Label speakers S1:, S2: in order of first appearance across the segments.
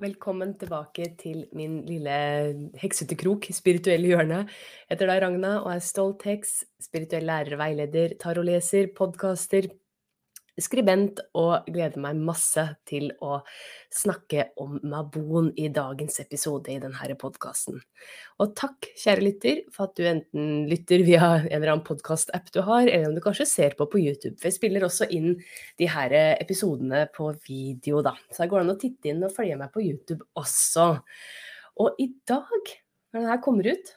S1: velkommen tilbake til min lille heksete krok, spirituelle hjørne. Jeg heter deg Ragna og er stolt heks, spirituell lærer og veileder, tarotleser, podkaster, skribent og gleder meg masse til å snakke om Mabon i dagens episode i denne podkasten. Og takk, kjære lytter, for at du enten lytter via en eller annen podkast-app du har, eller om du kanskje ser på på YouTube. For jeg spiller også inn de her episodene på video, da. Så det går an å titte inn og følge meg på YouTube også. Og i dag, når denne kommer ut,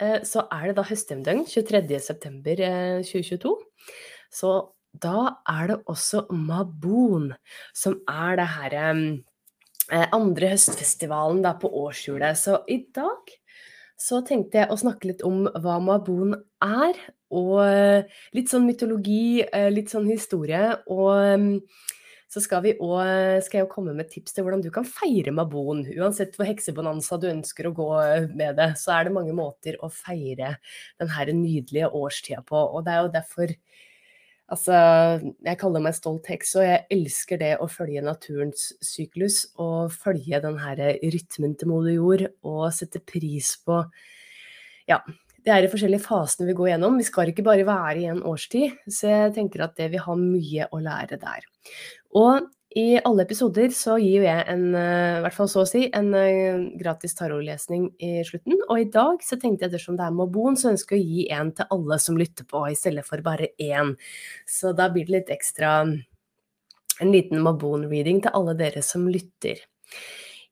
S1: eh, så er det da høsthjemdøgn, 23.9.2022. Eh, så da er det også Mabon, som er det her eh, andre høstfestivalen da, på årshjulet. Så i dag så tenkte jeg å snakke litt om hva Mabon er, og eh, litt sånn mytologi, eh, litt sånn historie. Og så skal, vi også, skal jeg komme med tips til hvordan du kan feire Mabon. Uansett hvor heksebonanza du ønsker å gå med det, så er det mange måter å feire denne nydelige årstida på. Og det er jo derfor Altså, jeg kaller meg stolt heks, og jeg elsker det å følge naturens syklus og følge den her rytmen til moder jord og sette pris på Ja, det er de forskjellige fasene vi går gjennom. Vi skal ikke bare være i en årstid, så jeg tenker at det vil ha mye å lære der. Og i alle episoder så gir jeg en, eh, i hvert fall så å si, en eh, gratis tarotlesning i slutten. Og i dag så tenkte jeg dersom det er Mobon, så ønsker jeg å gi en til alle som lytter på, i stedet for bare én. Så da blir det litt ekstra En liten Mobon-reading til alle dere som lytter.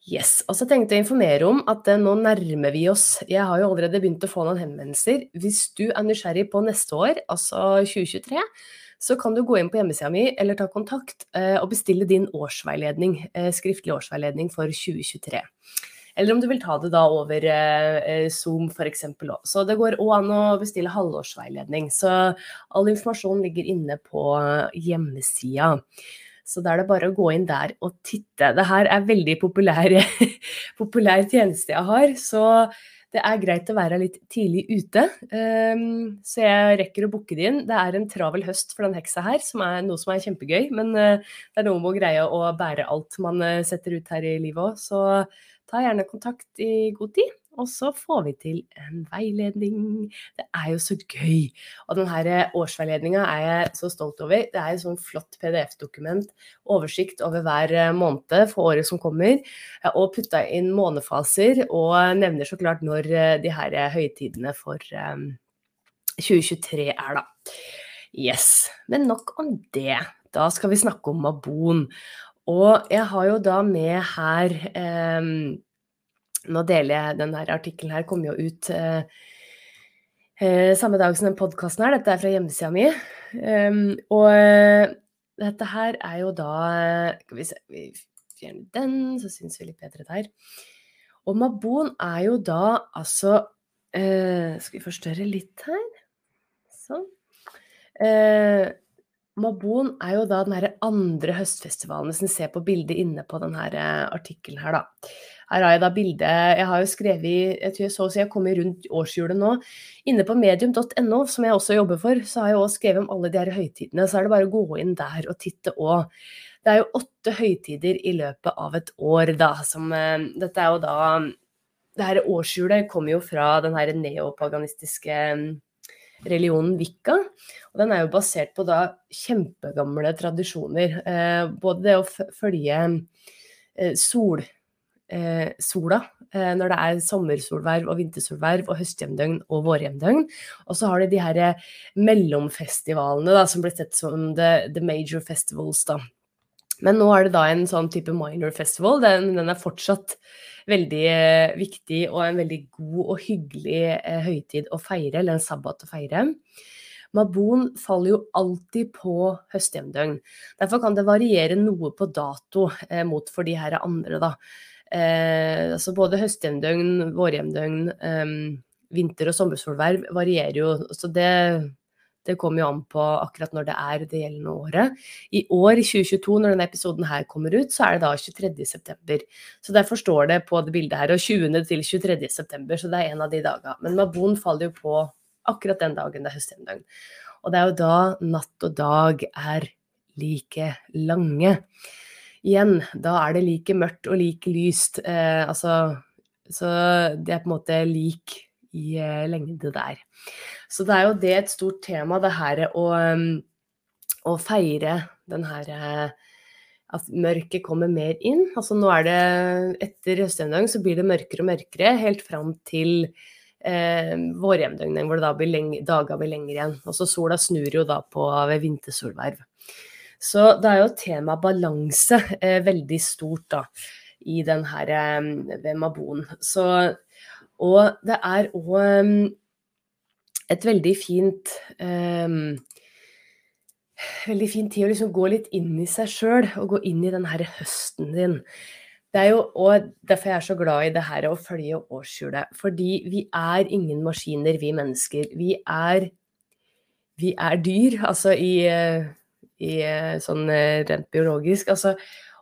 S1: Yes. Og så tenkte jeg å informere om at eh, nå nærmer vi oss Jeg har jo allerede begynt å få noen henvendelser. Hvis du er nysgjerrig på neste år, altså 2023, så kan du gå inn på hjemmesida mi eller ta kontakt eh, og bestille din årsveiledning, eh, skriftlig årsveiledning for 2023. Eller om du vil ta det da over eh, Zoom f.eks. òg. Så det går òg an å bestille halvårsveiledning. Så all informasjon ligger inne på hjemmesida. Så da er det bare å gå inn der og titte. Det her er veldig populær, populær tjeneste jeg har. Så det er greit å være litt tidlig ute, um, så jeg rekker å booke det inn. Det er en travel høst for den heksa her, som er noe som er kjempegøy. Men uh, det er noe med å greie å bære alt man uh, setter ut her i livet òg. Så ta gjerne kontakt i god tid. Og så får vi til en veiledning. Det er jo så gøy. Og denne årsveiledninga er jeg så stolt over. Det er et sånn flott PDF-dokument, oversikt over hver eh, måned for året som kommer. Og putta inn månefaser, og nevner så klart når eh, de her høytidene for 2023 er, da. Yes. Men nok om det. Da skal vi snakke om Mabon. Og jeg har jo da med her eh, nå deler jeg denne artikkelen her, kommer jo ut eh, eh, samme dag som den podkasten her. Dette er fra hjemmesida mi. Um, og uh, dette her er jo da Skal vi se Vi fjerner den, så syns vi litt bedre der. Og Mabon er jo da altså Skal vi forstørre litt her? Sånn. Mabon er jo da den andre høstfestivalen, hvis en ser på bildet inne på denne artikkelen her, da. Her har jeg da bilde Jeg har jo skrevet jeg tror jeg så, å si jeg kommer rundt årshjulet nå. Inne på medium.no, som jeg også jobber for, så har jeg også skrevet om alle de her høytidene. Så er det bare å gå inn der og titte òg. Det er jo åtte høytider i løpet av et år, da, som eh, Dette er jo da Det her årshjulet kommer jo fra den her neopaganistiske mm, religionen Wicca. Og den er jo basert på da kjempegamle tradisjoner. Eh, både det å følge eh, sol eh, sola, eh, når det er sommersolverv og vintersolverv og høstjevndøgn og vårjevndøgn. Og så har de de her eh, mellomfestivalene da, som blir sett som the, the, major festivals. da. Men nå er det da en sånn type minor festival. Den, den er fortsatt veldig eh, viktig og en veldig god og hyggelig eh, høytid å feire, eller en sabbat å feire. Mabon faller jo alltid på høstjevndøgn. Derfor kan det variere noe på dato eh, mot for de her andre, da. Eh, altså både høsthjemdøgn, vårhjemdøgn, eh, vinter- og sommersolverv varierer jo. Så det, det kommer jo an på akkurat når det er det gjeldende året. I år, i 2022, når denne episoden her kommer ut, så er det da 23. september. Så derfor står det på det bildet her, og 20. til 23. september, så det er en av de dagene. Men Mabon faller jo på akkurat den dagen det er høsthjemdøgn. Og det er jo da natt og dag er like lange. Igjen, da er det like mørkt og like lyst. Eh, altså Så det er på en måte lik i eh, lengde der. Så det er jo det et stort tema, det her å, å feire den her eh, at mørket kommer mer inn. Altså nå er det etter høstjevndøgn så blir det mørkere og mørkere helt fram til eh, vårjevndøgnet, hvor det blir lenge, dager blir lenger igjen. Og så sola snur jo da på ved vintersolverv. Så det er jo tema balanse eh, veldig stort da, i den her eh, ved Mabon. Så, og det er òg eh, et veldig fint eh, Veldig fin tid å liksom gå litt inn i seg sjøl, og gå inn i den her høsten din. Det er jo og derfor jeg er så glad i det her å følge årshjulet. Fordi vi er ingen maskiner, vi mennesker. Vi er, vi er dyr, altså i, i sånn eh, rent biologisk. Altså,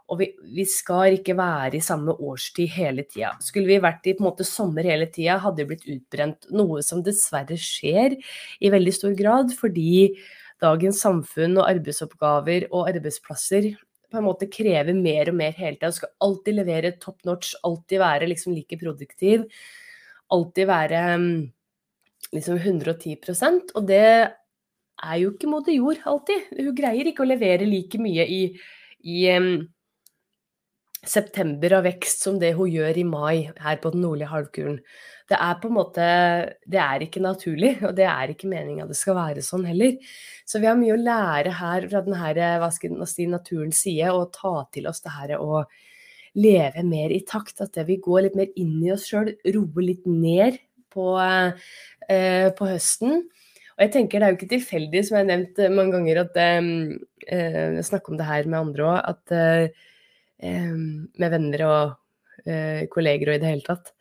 S1: og vi, vi, skal ikke være i samme årstid hele tida. Skulle vi vært i på en måte sommer hele tida, hadde vi blitt utbrent. Noe som dessverre skjer i veldig stor grad, fordi dagens samfunn og arbeidsoppgaver og arbeidsplasser på en måte krever mer og mer hele tida. Du skal alltid levere top notch, alltid være liksom like produktiv. Alltid være mm, liksom 110% Og det er jo ikke moder jord alltid. Hun greier ikke å levere like mye i, i um, september av vekst som det hun gjør i mai her på den nordlige halvkulen. Det er på en måte Det er ikke naturlig, og det er ikke meninga det skal være sånn heller. Så vi har mye å lære her fra denne hva skal man si, naturens side, og ta til oss det her å leve mer i takt. At vi går litt mer inn i oss sjøl, roer litt ned på, eh, på høsten. Og jeg tenker det er jo ikke tilfeldig, som jeg har nevnt mange ganger, at eh, jeg snakker om det her med andre òg, at eh, med venner og eh, kolleger og i det hele tatt.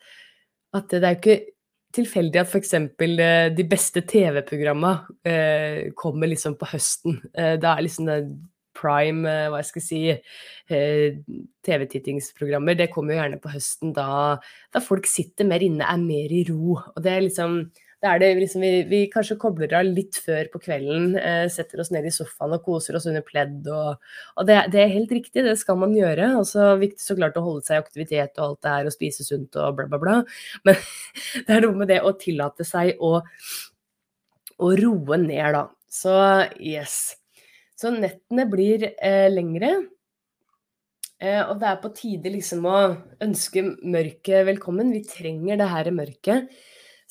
S1: At det er jo ikke tilfeldig at f.eks. Eh, de beste TV-programma eh, kommer liksom på høsten. Eh, det er liksom det prime, eh, hva jeg skal si, eh, TV-tittingsprogrammer. Det kommer jo gjerne på høsten da, da folk sitter mer inne, er mer i ro. Og det er liksom da er det liksom vi, vi, kanskje kobler av litt før på kvelden, eh, setter oss ned i sofaen og koser oss under pledd. Og, og det, det, er helt riktig, det skal man gjøre. Og så viktig så klart å holde seg i aktivitet og alt det her, og spise sunt og bla, bla, bla. Men det er noe med det å tillate seg å, å roe ned, da. Så yes. Så nettene blir eh, lengre. Eh, og det er på tide liksom å ønske mørket velkommen. Vi trenger det her mørket.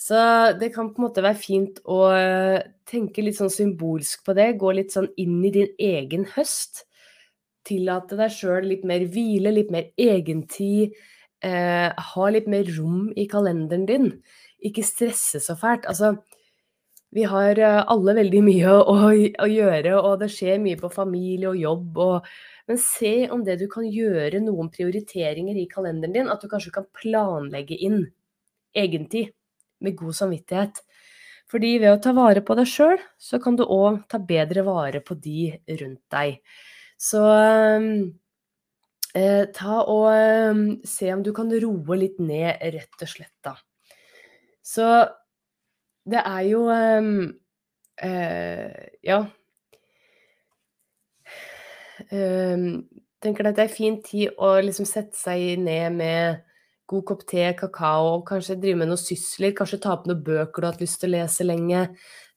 S1: Så det kan på en måte være fint å eh, tenke litt sånn symbolsk på det. Gå litt sånn inn i din egen høst. Tillate deg sjøl litt mer hvile, litt mer egentid. Eh, ha litt mer rom i kalenderen din. Ikke stresse så fælt. Altså, vi har eh, alle veldig mye å, å, gjøre, og det skjer mye på familie og jobb. Og, men se om det du kan gjøre noen prioriteringer i kalenderen din, at du kanskje kan planlegge inn egentid med god samvittighet. Fordi ved å ta vare på deg sjøl, så kan du òg ta bedre vare på de rundt deg. Så eh, ta og eh, se om du kan roe litt ned, rett og slett, da. Så det er jo eh, Ja. tenker at det er fin tid å liksom sette seg ned med god kopp te, kakao, kanskje drive med noen sysler, kanskje ta opp noen bøker du har hatt lyst til å lese lenge.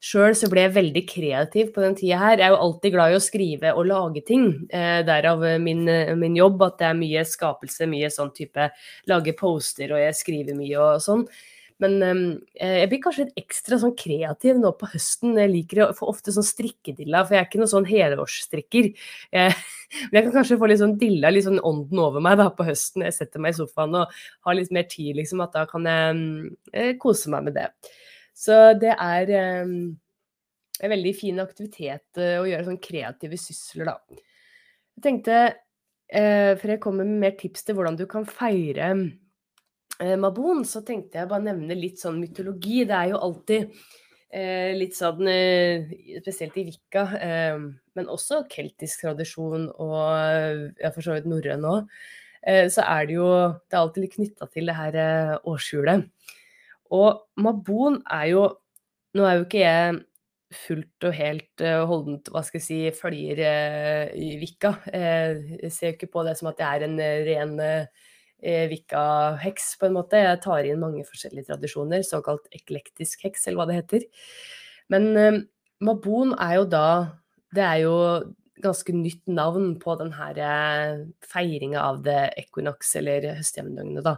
S1: Sjøl så ble jeg veldig kreativ på den tida her. Jeg er jo alltid glad i å skrive og lage ting. Eh, derav min, min, jobb, at det er mye skapelse, mye sånn type lage poster, og jeg skriver mye og sånn. Men um, jeg blir kanskje litt ekstra sånn kreativ nå på høsten. Jeg liker å få ofte sånn strikkedilla, for jeg er ikke noen sånn helårsstrikker. Men jeg kan kanskje få litt sånn dilla, litt sånn ånden over meg da på høsten. Jeg setter meg i sofaen og har litt mer tid, liksom. At da kan jeg um, kose meg med det. Så det er um, en veldig fin aktivitet uh, å gjøre sånn kreative sysler, da. Jeg tenkte, eh, før jeg kommer med mer tips til hvordan du kan feire eh, Mabon, så tenkte jeg bare nevne litt sånn mytologi. Det er jo alltid eh, litt sånn eh, Spesielt i Vika, eh, men også keltisk tradisjon og ja, for så vidt norrøn òg. Eh, så er det jo Det er alltid litt knytta til det her eh, årshjulet. Og Mabon er jo Nå er jo ikke jeg fullt og helt holdent, hva skal jeg si, følger Vika. Jeg ser jo ikke på det som at det er en ren Vika-heks, på en måte. Jeg tar inn mange forskjellige tradisjoner, såkalt eklektisk heks, eller hva det heter. Men eh, Mabon er jo da Det er jo ganske nytt navn på den her eh, feiringa av det equinox, eller høstjevndøgnet, da.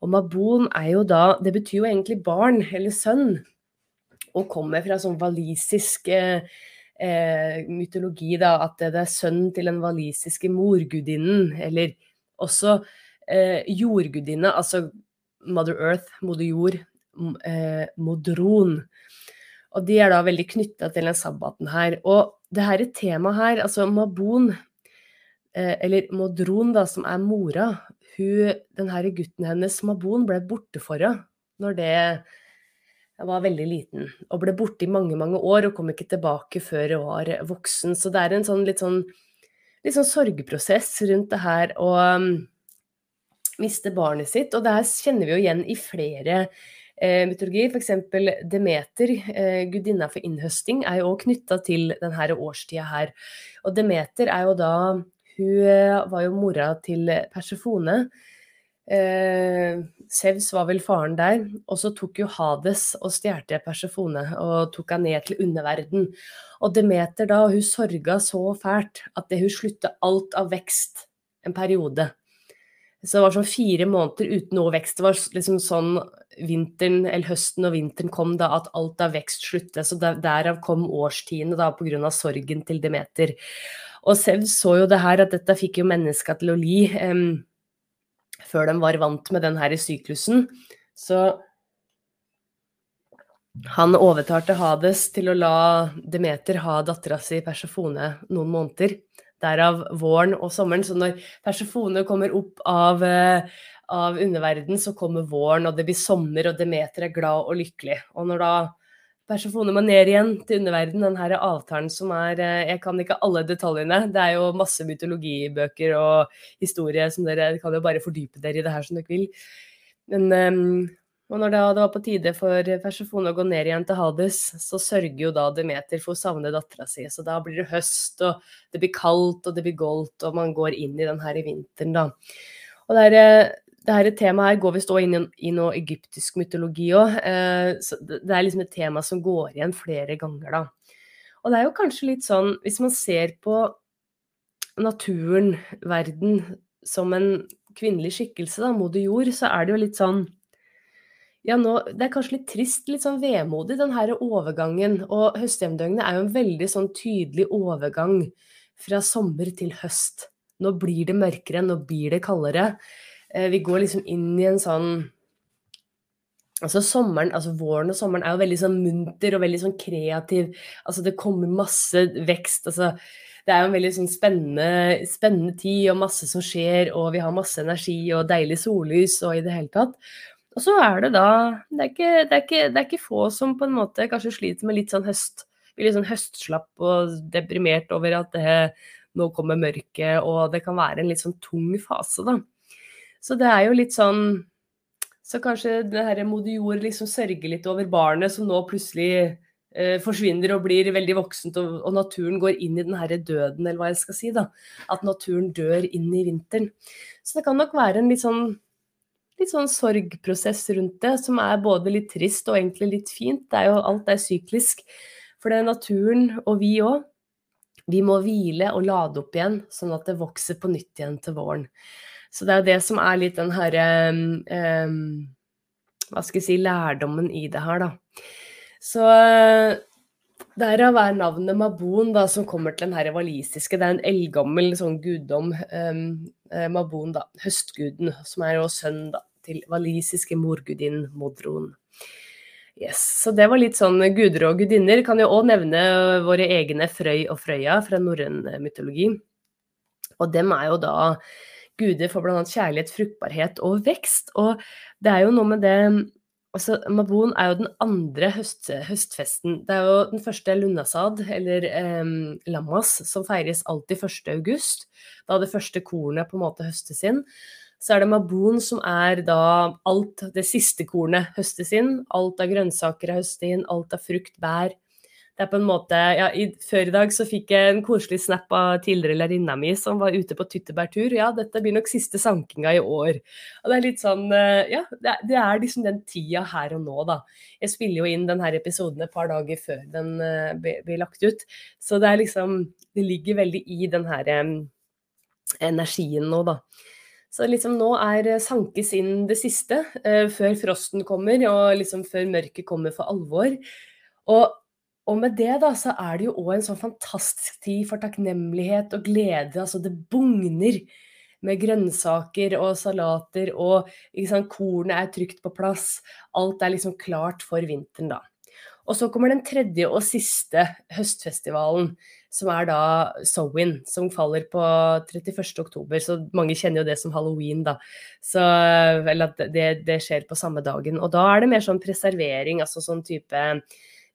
S1: Og Mabon er jo da Det betyr jo egentlig barn, eller sønn, og kommer fra sånn walisisk eh, eh, mytologi, da, at det er sønnen til den walisiske morgudinnen, eller også eh, jordgudinne, altså Mother Earth, moder jord, eh, Modron. Og de er da veldig knytta til den sabbaten her. Og det her temaet her, altså Mabon, eh, eller Modron, da, som er mora, hun, den her gutten hennes, Mabon, ble borte for henne når det jeg var veldig liten, og ble borte i mange, mange år og kom ikke tilbake før jeg var voksen. Så det er en sånn litt sånn, litt sånn sorgprosess rundt det her. Og miste barnet sitt. Og det her kjenner vi jo igjen i flere eh, mytologier. F.eks. Demeter, eh, gudinna for innhøsting, er jo òg knytta til denne årstida her. Og Demeter er jo da Hun eh, var jo mora til Persefone. Eh, var vel faren der. Og så tok jo Hades og stjal Persefone og tok henne ned til underverden. Og Demeter da, hun sorga så fælt at det hun slutta alt av vekst en periode. Så det var sånn fire måneder uten noe vekst. Det var liksom sånn vinteren, eller høsten og vinteren kom, da at alt av vekst sluttet. Så der, derav kom årstidene, da, pga. sorgen til Demeter. Og Sev så jo det her, at dette fikk jo menneska til å li um, før de var vant med den her i syklusen. Så han overtalte Hades til å la Demeter ha dattera si Persefone noen måneder. Derav våren og sommeren. Så når Persefone kommer opp av, eh, av underverden, så kommer våren, og det blir sommer, og Demeter er glad og lykkelig. Og når da Persefone må ned igjen til underverden, den her avtalen som er eh, Jeg kan ikke alle detaljene, det er jo masse mytologibøker og historie som dere kan jo bare fordype dere i det her som dere vil. Men um, og når det var på tide for Persefone å gå ned igjen til Hades, så sørger jo da Demeter for å savne dattera si. Så da blir det høst, og det blir kaldt, og det blir goldt, og man går inn i den her i vinteren, da. Og det her, det her temaet her går visst òg inn i, noe egyptisk mytologi òg. Eh, det er liksom et tema som går igjen flere ganger, da. Og det er jo kanskje litt sånn, hvis man ser på naturen, verden, som en kvinnelig skikkelse, da, moder jord, så er det jo litt sånn ja, nå, Det er kanskje litt trist, litt sånn vemodig, den her overgangen. Og høsthjemdøgnet er jo en veldig sånn tydelig overgang fra sommer til høst. Nå blir det mørkere, nå blir det kaldere. Eh, vi går liksom inn i en sånn Altså sommeren, altså Våren og sommeren er jo veldig sånn munter og veldig sånn kreativ. Altså Det kommer masse vekst. altså Det er jo en veldig sånn spennende, spennende tid og masse som skjer, og vi har masse energi og deilig sollys og i det hele tatt. Og så er det da det er, ikke, det, er ikke, det er, ikke, få som på en måte kanskje sliter med litt sånn høst blir litt sånn høstslapp og deprimert over at det, nå kommer mørket, og det kan være en litt sånn tung fase, da. Så det er jo litt sånn Så kanskje det herre moder jord liksom sørger litt over barnet som nå plutselig eh, forsvinner og blir veldig voksent, og, og, naturen går inn i den herre døden, eller hva jeg skal si, da. At naturen dør inn i vinteren. Så det kan nok være en litt sånn litt sånn sorgprosess rundt det, som er både litt trist og egentlig litt fint. Det er jo, alt er syklisk. For det er naturen, og vi òg, vi må hvile og lade opp igjen, sånn at det vokser på nytt igjen til våren. Så det er jo det som er litt den herre um, Hva skal jeg si lærdommen i det her, da. Så Derav er navnet Mabon, da, som kommer til den her walisiske. Det er en eldgammel sånn guddom, um, Mabon, da, høstguden, som er jo sønn da, til walisiske morgudinnen Modron. Yes, Så det var litt sånn guder og gudinner. Kan jo òg nevne våre egne Frøy og Frøya fra norrøn mytologi. Og dem er jo da guder for bl.a. kjærlighet, fruktbarhet og vekst. Og det er jo noe med det Altså, Mabon er jo den andre høst, høstfesten. Det er jo den første Lunasad, eller eh, Lammas, som feires alltid 1. august. Da det første kornet på en måte høstes inn. Så er det Mabon som er da alt det siste kornet høstes inn. Alt av grønnsaker er høstet inn, alt av frukt, bær, det er på en måte ja, i, Før i dag så fikk jeg en koselig snap av tidligere lærerinna mi som var ute på tyttebærtur. Ja, dette blir nok siste sankinga i år. Og det er litt sånn eh, Ja, det er, det er liksom den tida her og nå, da. Jeg spiller jo inn denne episoden et par dager før den uh, blir lagt ut. Så det er liksom Det ligger veldig i den her um, energien nå, da. Så liksom nå er sankes inn det siste, uh, før frosten kommer, og liksom før mørket kommer for alvor. Og og med det da, så er det jo òg en sånn fantastisk tid for takknemlighet og glede. Altså det bugner med grønnsaker og salater, og sant, kornet er trygt på plass. Alt er liksom klart for vinteren, da. Og så kommer den tredje og siste høstfestivalen, som er da Sowin, som faller på 31. oktober. Så mange kjenner jo det som halloween, da. Så, eller at det, det skjer på samme dagen. Og da er det mer sånn preservering, altså sånn type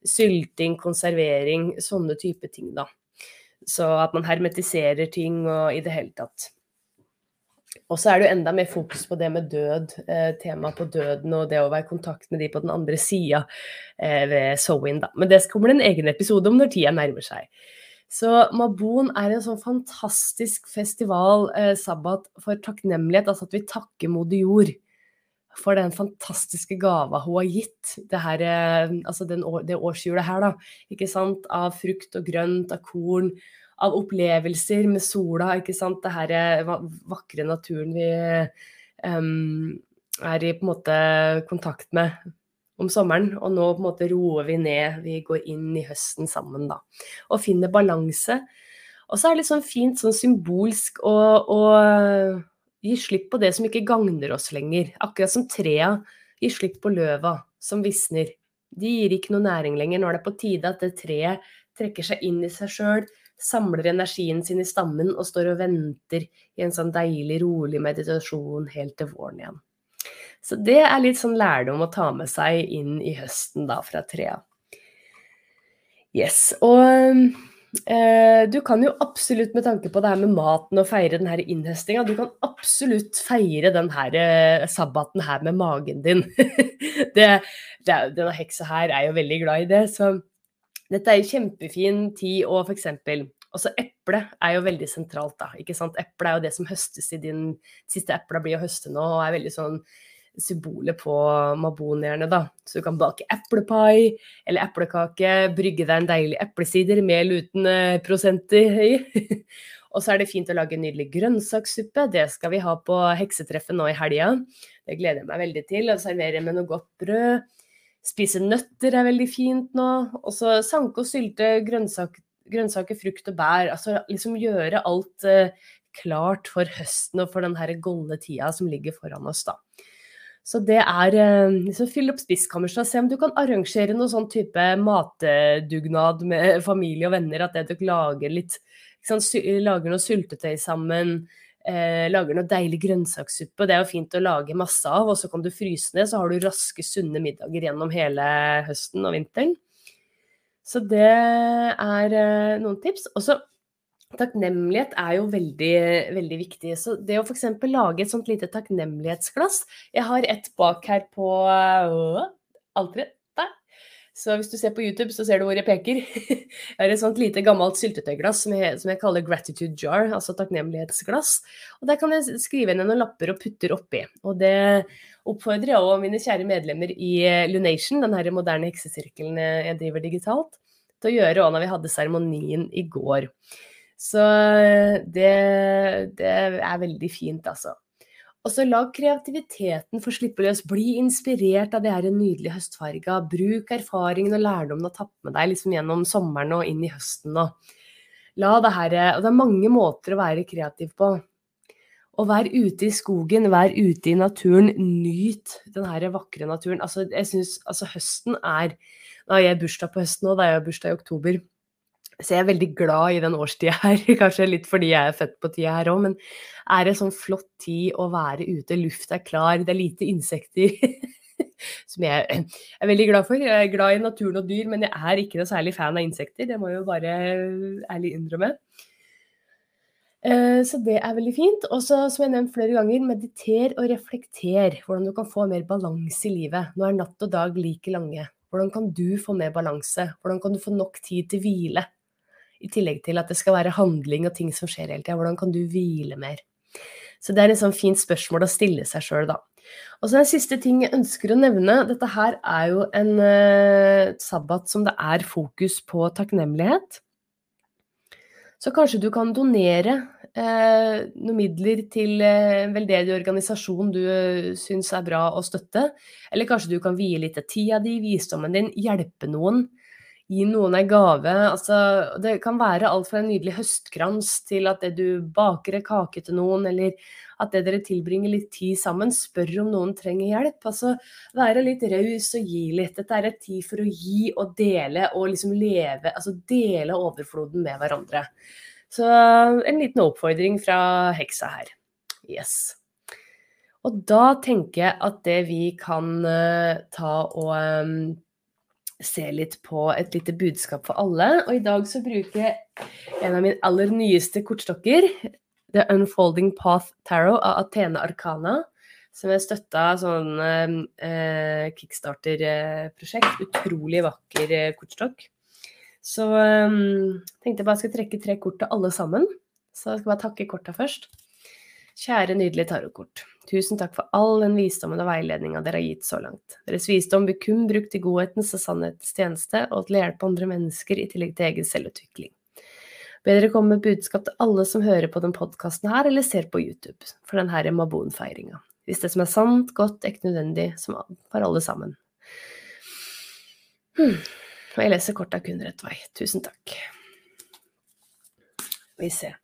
S1: sylting, konservering, sånne type ting, da. Så at man hermetiserer ting og i det hele tatt. Og så er det jo enda mer fokus på det med død, eh, temaet på døden og det å være i kontakt med de på den andre sida eh, ved Sowin, da. Men det kommer det en egen episode om når tida nærmer seg. Så Mabon er en sånn fantastisk festival, eh, sabbat, for takknemlighet, altså at vi takker moder jord for den fantastiske gava hun har gitt. Det, her, eh, altså den, det årshjulet her, da. Ikke sant? Av frukt og grønt, av korn, av opplevelser med sola. Ikke sant? Det her eh, vakre naturen vi um, er i på en måte kontakt med om sommeren. Og nå på en måte roer vi ned. Vi går inn i høsten sammen, da. Og finner balanse. Og så er det litt sånn fint sånn symbolsk å, å Gi slipp på det som ikke gagner oss lenger. Akkurat som trea gir slipp på løva som visner. De gir ikke noe næring lenger. Nå er det på tide at det treet trekker seg inn i seg sjøl, samler energien sin i stammen og står og venter i en sånn deilig, rolig meditasjon helt til våren igjen. Så det er litt sånn lærdom å ta med seg inn i høsten da fra trea. Yes. Og Eh, du kan jo absolutt, med tanke på det her med maten og feire den her innhøstinga, du kan absolutt feire den her eh, sabbaten her med magen din. det, det, denne heksa her er jo veldig glad i det, så dette er jo kjempefin tid for eksempel også eple er jo veldig sentralt, da. ikke sant? Eple er jo det som høstes i din Siste epla blir å høste nå, og er veldig sånn symbolet på mabonierne, da. Så du kan bake eplepai eller eplekake, brygge deg en deilig eplesider med uten prosenter i. og så er det fint å lage en nydelig grønnsakssuppe. Det skal vi ha på heksetreffet nå i helga. Det gleder jeg meg veldig til. Og servere med noe godt brød. Spise nøtter er veldig fint nå. Og så sanke og sylte grønnsaker, grønnsaker, frukt og bær. Altså liksom gjøre alt eh, klart for høsten og for den her golde tida som ligger foran oss, da. Så det er liksom Fyll opp spiskammerset og se om du kan arrangere noe sånn type matdugnad med familie og venner. At dere lager litt liksom, Lager noe syltetøy sammen. Eh, lager noe deilig grønnsakssuppe. Det er jo fint å lage masse av, og så kan du fryse ned. Så har du raske, sunne middager gjennom hele høsten og vinteren. Så det er eh, noen tips. Og så Takknemlighet er jo veldig, veldig viktig. Så det å f.eks. lage et sånt lite takknemlighetsglass Jeg har et bak her på øh, alteret. Så hvis du ser på YouTube, så ser du hvor jeg peker. Jeg har et sånt lite gammelt syltetøyglass som jeg, som jeg kaller gratitude jar, altså takknemlighetsglass. Og der kan jeg skrive ned noen lapper og putter oppi. Og det oppfordrer jeg òg mine kjære medlemmer i eh, Lunation, den her moderne heksesirkelen jeg driver digitalt, til å gjøre òg når vi hadde seremonien i går. Så det, det er veldig fint, altså. Og så la kreativiteten få slippe løs. Bli inspirert av det her nydelige høstfarga. Bruk erfaringen og lærdommen og tapp med deg liksom gjennom sommeren og inn i høsten. Og la det her, og det er mange måter å være kreativ på. Og vær ute i skogen, vær ute i naturen. Nyt den her vakre naturen. Altså, jeg synes, altså høsten er Nå har jeg bursdag på høsten òg, da jeg har bursdag i oktober. Så jeg er veldig glad i den årstida her, kanskje litt fordi jeg er født på tida her òg, men er det sånn flott tid å være ute, lufta er klar, det er lite insekter. Som jeg er veldig glad for. Jeg er glad i naturen og dyr, men jeg er ikke noe særlig fan av insekter. Det må jeg jo bare ærlig innrømme. Eh, så det er veldig fint. Og som jeg har nevnt flere ganger, mediter og reflekter. Hvordan du kan få mer balanse i livet. Nå er natt og dag like lange. Hvordan kan du få mer balanse? Hvordan kan du få nok tid til hvile? I tillegg til at det skal være handling og ting som skjer hele tida. Hvordan kan du hvile mer? Så det er et sånn fint spørsmål å stille seg sjøl, da. Og så en siste ting jeg ønsker å nevne. Dette her er jo en uh, sabbat som det er fokus på takknemlighet. Så kanskje du kan donere uh, noen midler til uh, en veldedig organisasjon du uh, syns er bra å støtte. Eller kanskje du kan vie litt av tida di, visdommen din, hjelpe noen gi noen en gave. Altså, det kan være alt fra en nydelig høstkrans til at det du baker en kake til noen, eller at det dere tilbringer litt tid sammen, spør om noen trenger hjelp. Altså være litt raus og gi litt. Dette er et tid for å gi og dele og liksom leve, altså dele overfloden med hverandre. Så en liten oppfordring fra heksa her. Yes. Og da tenker jeg at det vi kan uh, ta og um, se litt på et lite budskap for alle. Og i dag så bruker jeg en av mine aller nyeste kortstokker, The Unfolding Path Tarot av Athene Arcana. Som jeg støtta sånn eh, kickstarter-prosjekt. Utrolig vakker eh, kortstokk. Så eh, tenkte jeg bare skal trekke tre kort til alle sammen. Så jeg skal bare takke korta først. Kjære nydelige tarotkort. Tusen takk for all den visdommen og veiledninga dere har gitt så langt. Deres visdom blir kun brukt i godhetens og sannhetens tjeneste, og til å hjelpe andre mennesker i tillegg til egen selvutvikling. Be dere komme med budskap til alle som hører på denne podkasten her, eller ser på YouTube, for denne Mabon-feiringa. Hvis det som er sant, godt, ekte nødvendig, som for alle sammen. Hmm. Og jeg leser korta kun rett vei. Tusen takk. Vi ser.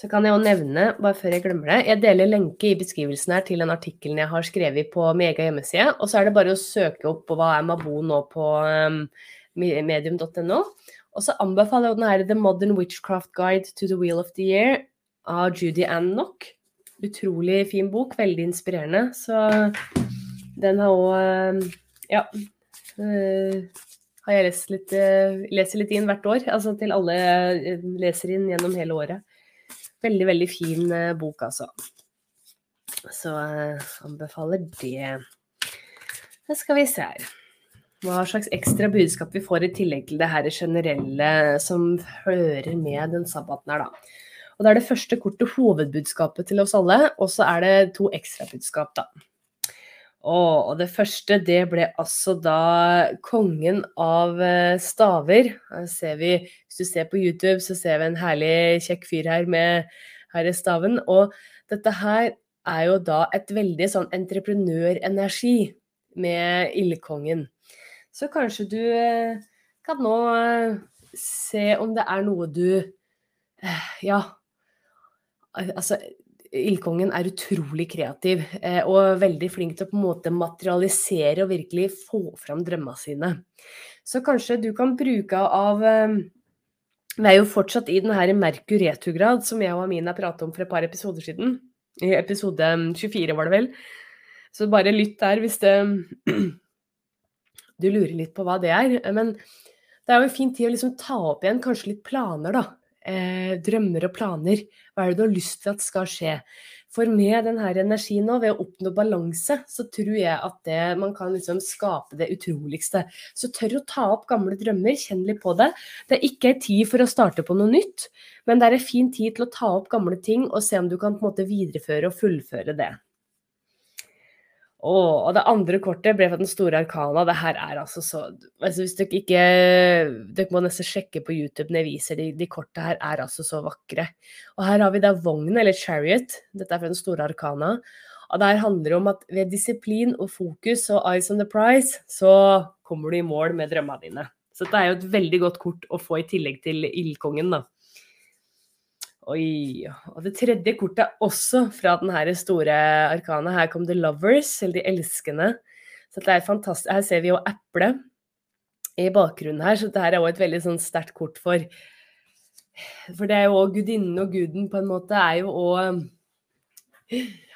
S1: Så kan jeg jo nevne, bare før jeg glemmer det, jeg deler lenke i beskrivelsen her til den artikkelen jeg har skrevet på Mega hjemmeside. Og så er det bare å søke opp på hva er Mabo nå på um, medium.no. Og så anbefaler jeg den her The Modern Witchcraft Guide to the Wheel of the Year av Judy Ann Knock. Utrolig fin bok, veldig inspirerende. Så den har òg um, Ja. Uh, har jeg lest litt, uh, leser litt inn hvert år. Altså til alle uh, leser inn gjennom hele året. Veldig, veldig fin uh, bok, altså. Så uh, anbefaler det. Da skal vi se her. Hva slags ekstra budskap vi får i tillegg til det her generelle som hører med den sabbaten her, da. Og da er det første kortet hovedbudskapet til oss alle, og så er det to ekstrabudskap, da. Og det første, det ble altså da kongen av eh, staver. Vi, hvis du ser på YouTube, så ser vi en herlig kjekk fyr her med herre staven. Og dette her er jo da et veldig sånn entreprenørenergi med ildkongen. Så kanskje du eh, kan nå eh, se om det er noe du Ja. Altså Ildkongen er utrolig kreativ eh, og veldig flink til å på en måte materialisere og virkelig få fram drømmene sine. Så kanskje du kan bruke av eh, Vi er jo fortsatt i den her Merkur retrograd som jeg og Amina pratet om for et par episoder siden. I episode 24 var det vel. Så bare lytt der hvis det, du lurer litt på hva det er. Men det er jo en fin tid å liksom ta opp igjen kanskje litt planer, da eh, drømmer og planer. Hva er det du har lyst til at skal skje? For med denne energien nå, ved å oppnå balanse, så tror jeg at det, man kan liksom skape det utroligste. Så tør å ta opp gamle drømmer, kjenn litt på det. Det er ikke en tid for å starte på noe nytt, men det er en fin tid til å ta opp gamle ting og se om du kan på en måte videreføre og fullføre det. Oh, og det andre kortet ble fra den store arkana. Det her er altså så altså Hvis dere ikke Dere må nesten sjekke på YouTube når jeg viser de, de kortene her er altså så vakre. Og her har vi da vogn, eller chariot. Dette er fra den store arkana. Og det her handler om at ved disiplin og fokus og eyes on the prize, så kommer du i mål med drømmene dine. Så dette er jo et veldig godt kort å få i tillegg til ildkongen, da. Oi. Og det tredje kortet er også fra den her store arkana. Her kom The Lovers, eller De elskende. Så det er fantastisk. Her ser vi jo eple i bakgrunnen her, så dette er også et veldig sånn sterkt kort for For det er jo òg gudinnen og guden, på en måte, er jo òg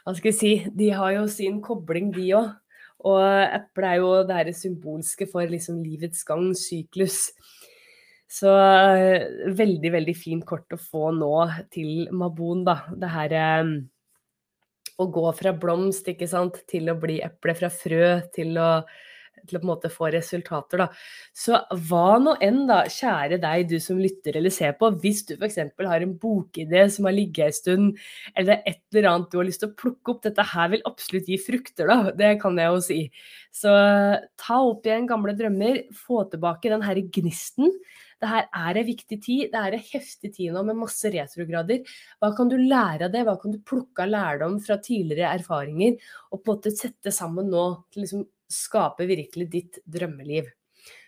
S1: Hva skal jeg si De har jo sin kobling, de òg. Og eplet er jo det her symbolske for liksom livets gang, syklus. Så eh, veldig, veldig fint kort å få nå til Mabon, da. Det her eh, å gå fra blomst, ikke sant, til å bli eple, fra frø til å til å på en måte få resultater, da. Så hva nå enn, da, kjære deg, du som lytter eller ser på, hvis du f.eks. har en bokidé som har ligget en stund, eller et eller annet du har lyst til å plukke opp, dette her vil absolutt gi frukter, da. Det kan jeg jo si. Så ta opp igjen gamle drømmer, få tilbake den her gnisten det her er en viktig tid. Det er en heftig tid nå med masse retrograder. Hva kan du lære av det? Hva kan du plukke av lærdom fra tidligere erfaringer, og på en måte sette sammen nå til liksom skape virkelig ditt drømmeliv?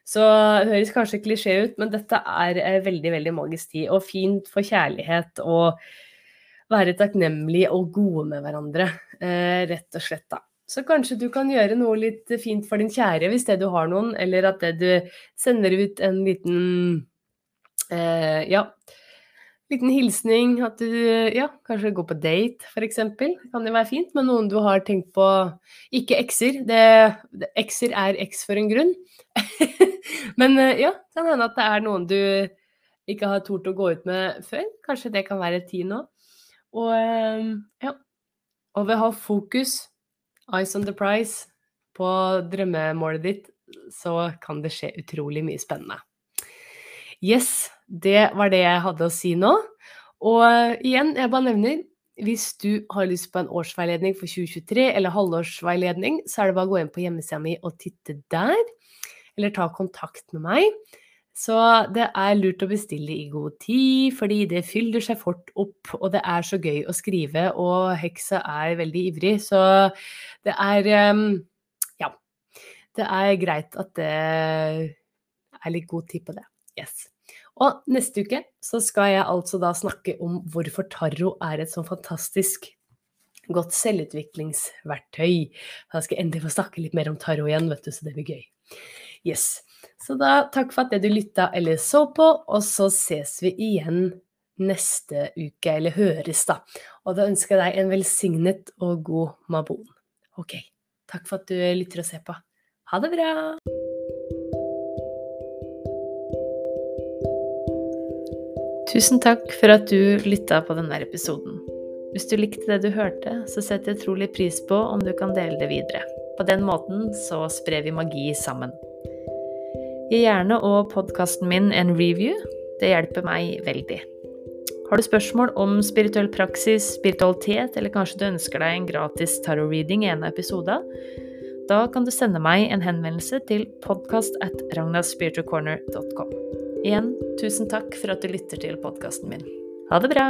S1: Så det høres kanskje klisjé ut, men dette er veldig, veldig magisk tid. Og fint for kjærlighet og være takknemlig og gode med hverandre, eh, rett og slett, da. Så kanskje du kan gjøre noe litt fint for din kjære hvis det du har noen, eller at det du sender ut en liten eh, ja, liten hilsning. At du ja, kanskje går på date, f.eks. Kan det være fint med noen du har tenkt på Ikke ekser. Ekser er eks for en grunn. Men eh, ja, kan hende at det er noen du ikke har tort å gå ut med før. Kanskje det kan være tid nå. Og eh, ja. Og ved å ha fokus eyes on the prize på drømmemålet ditt, så kan det skje utrolig mye spennende. Yes, det var det jeg hadde å si nå. Og igjen, jeg bare nevner, hvis du har lyst på en årsveiledning for 2023 eller halvårsveiledning, så er det bare å gå inn på hjemmesida mi og titte der, eller ta kontakt med meg. Så det er lurt å bestille i god tid, fordi det fyller seg fort opp, og det er så gøy å skrive, og heksa er veldig ivrig, så det er ehm, Ja. Det er greit at det er litt god tid på det. Yes. Og neste uke så skal jeg altså da snakke om hvorfor tarro er et sånn fantastisk godt selvutviklingsverktøy. Da skal jeg endelig få snakke litt mer om tarro igjen, vet du, så det blir gøy. Yes. Så da takk for at du lytta eller så på, og så ses vi igjen neste uke, eller høres, da. Og da ønsker jeg deg en velsignet og god mabon. Ok, takk for at du lytter og ser på. Ha det bra! Tusen takk for at du lytta på denne episoden. Hvis du likte det du hørte, så setter jeg utrolig pris på om du kan dele det videre. På den måten så sprer vi magi sammen. Gi gjerne og podkasten min en review. Det hjelper meg veldig. Har du spørsmål om spirituell praksis, spiritualitet, eller kanskje du ønsker deg en gratis tarot-reading i en av episodene, da kan du sende meg en henvendelse til podkast at ragnaspiritualcorner.com. Igjen, tusen takk for at du lytter til podkasten min. Ha det bra!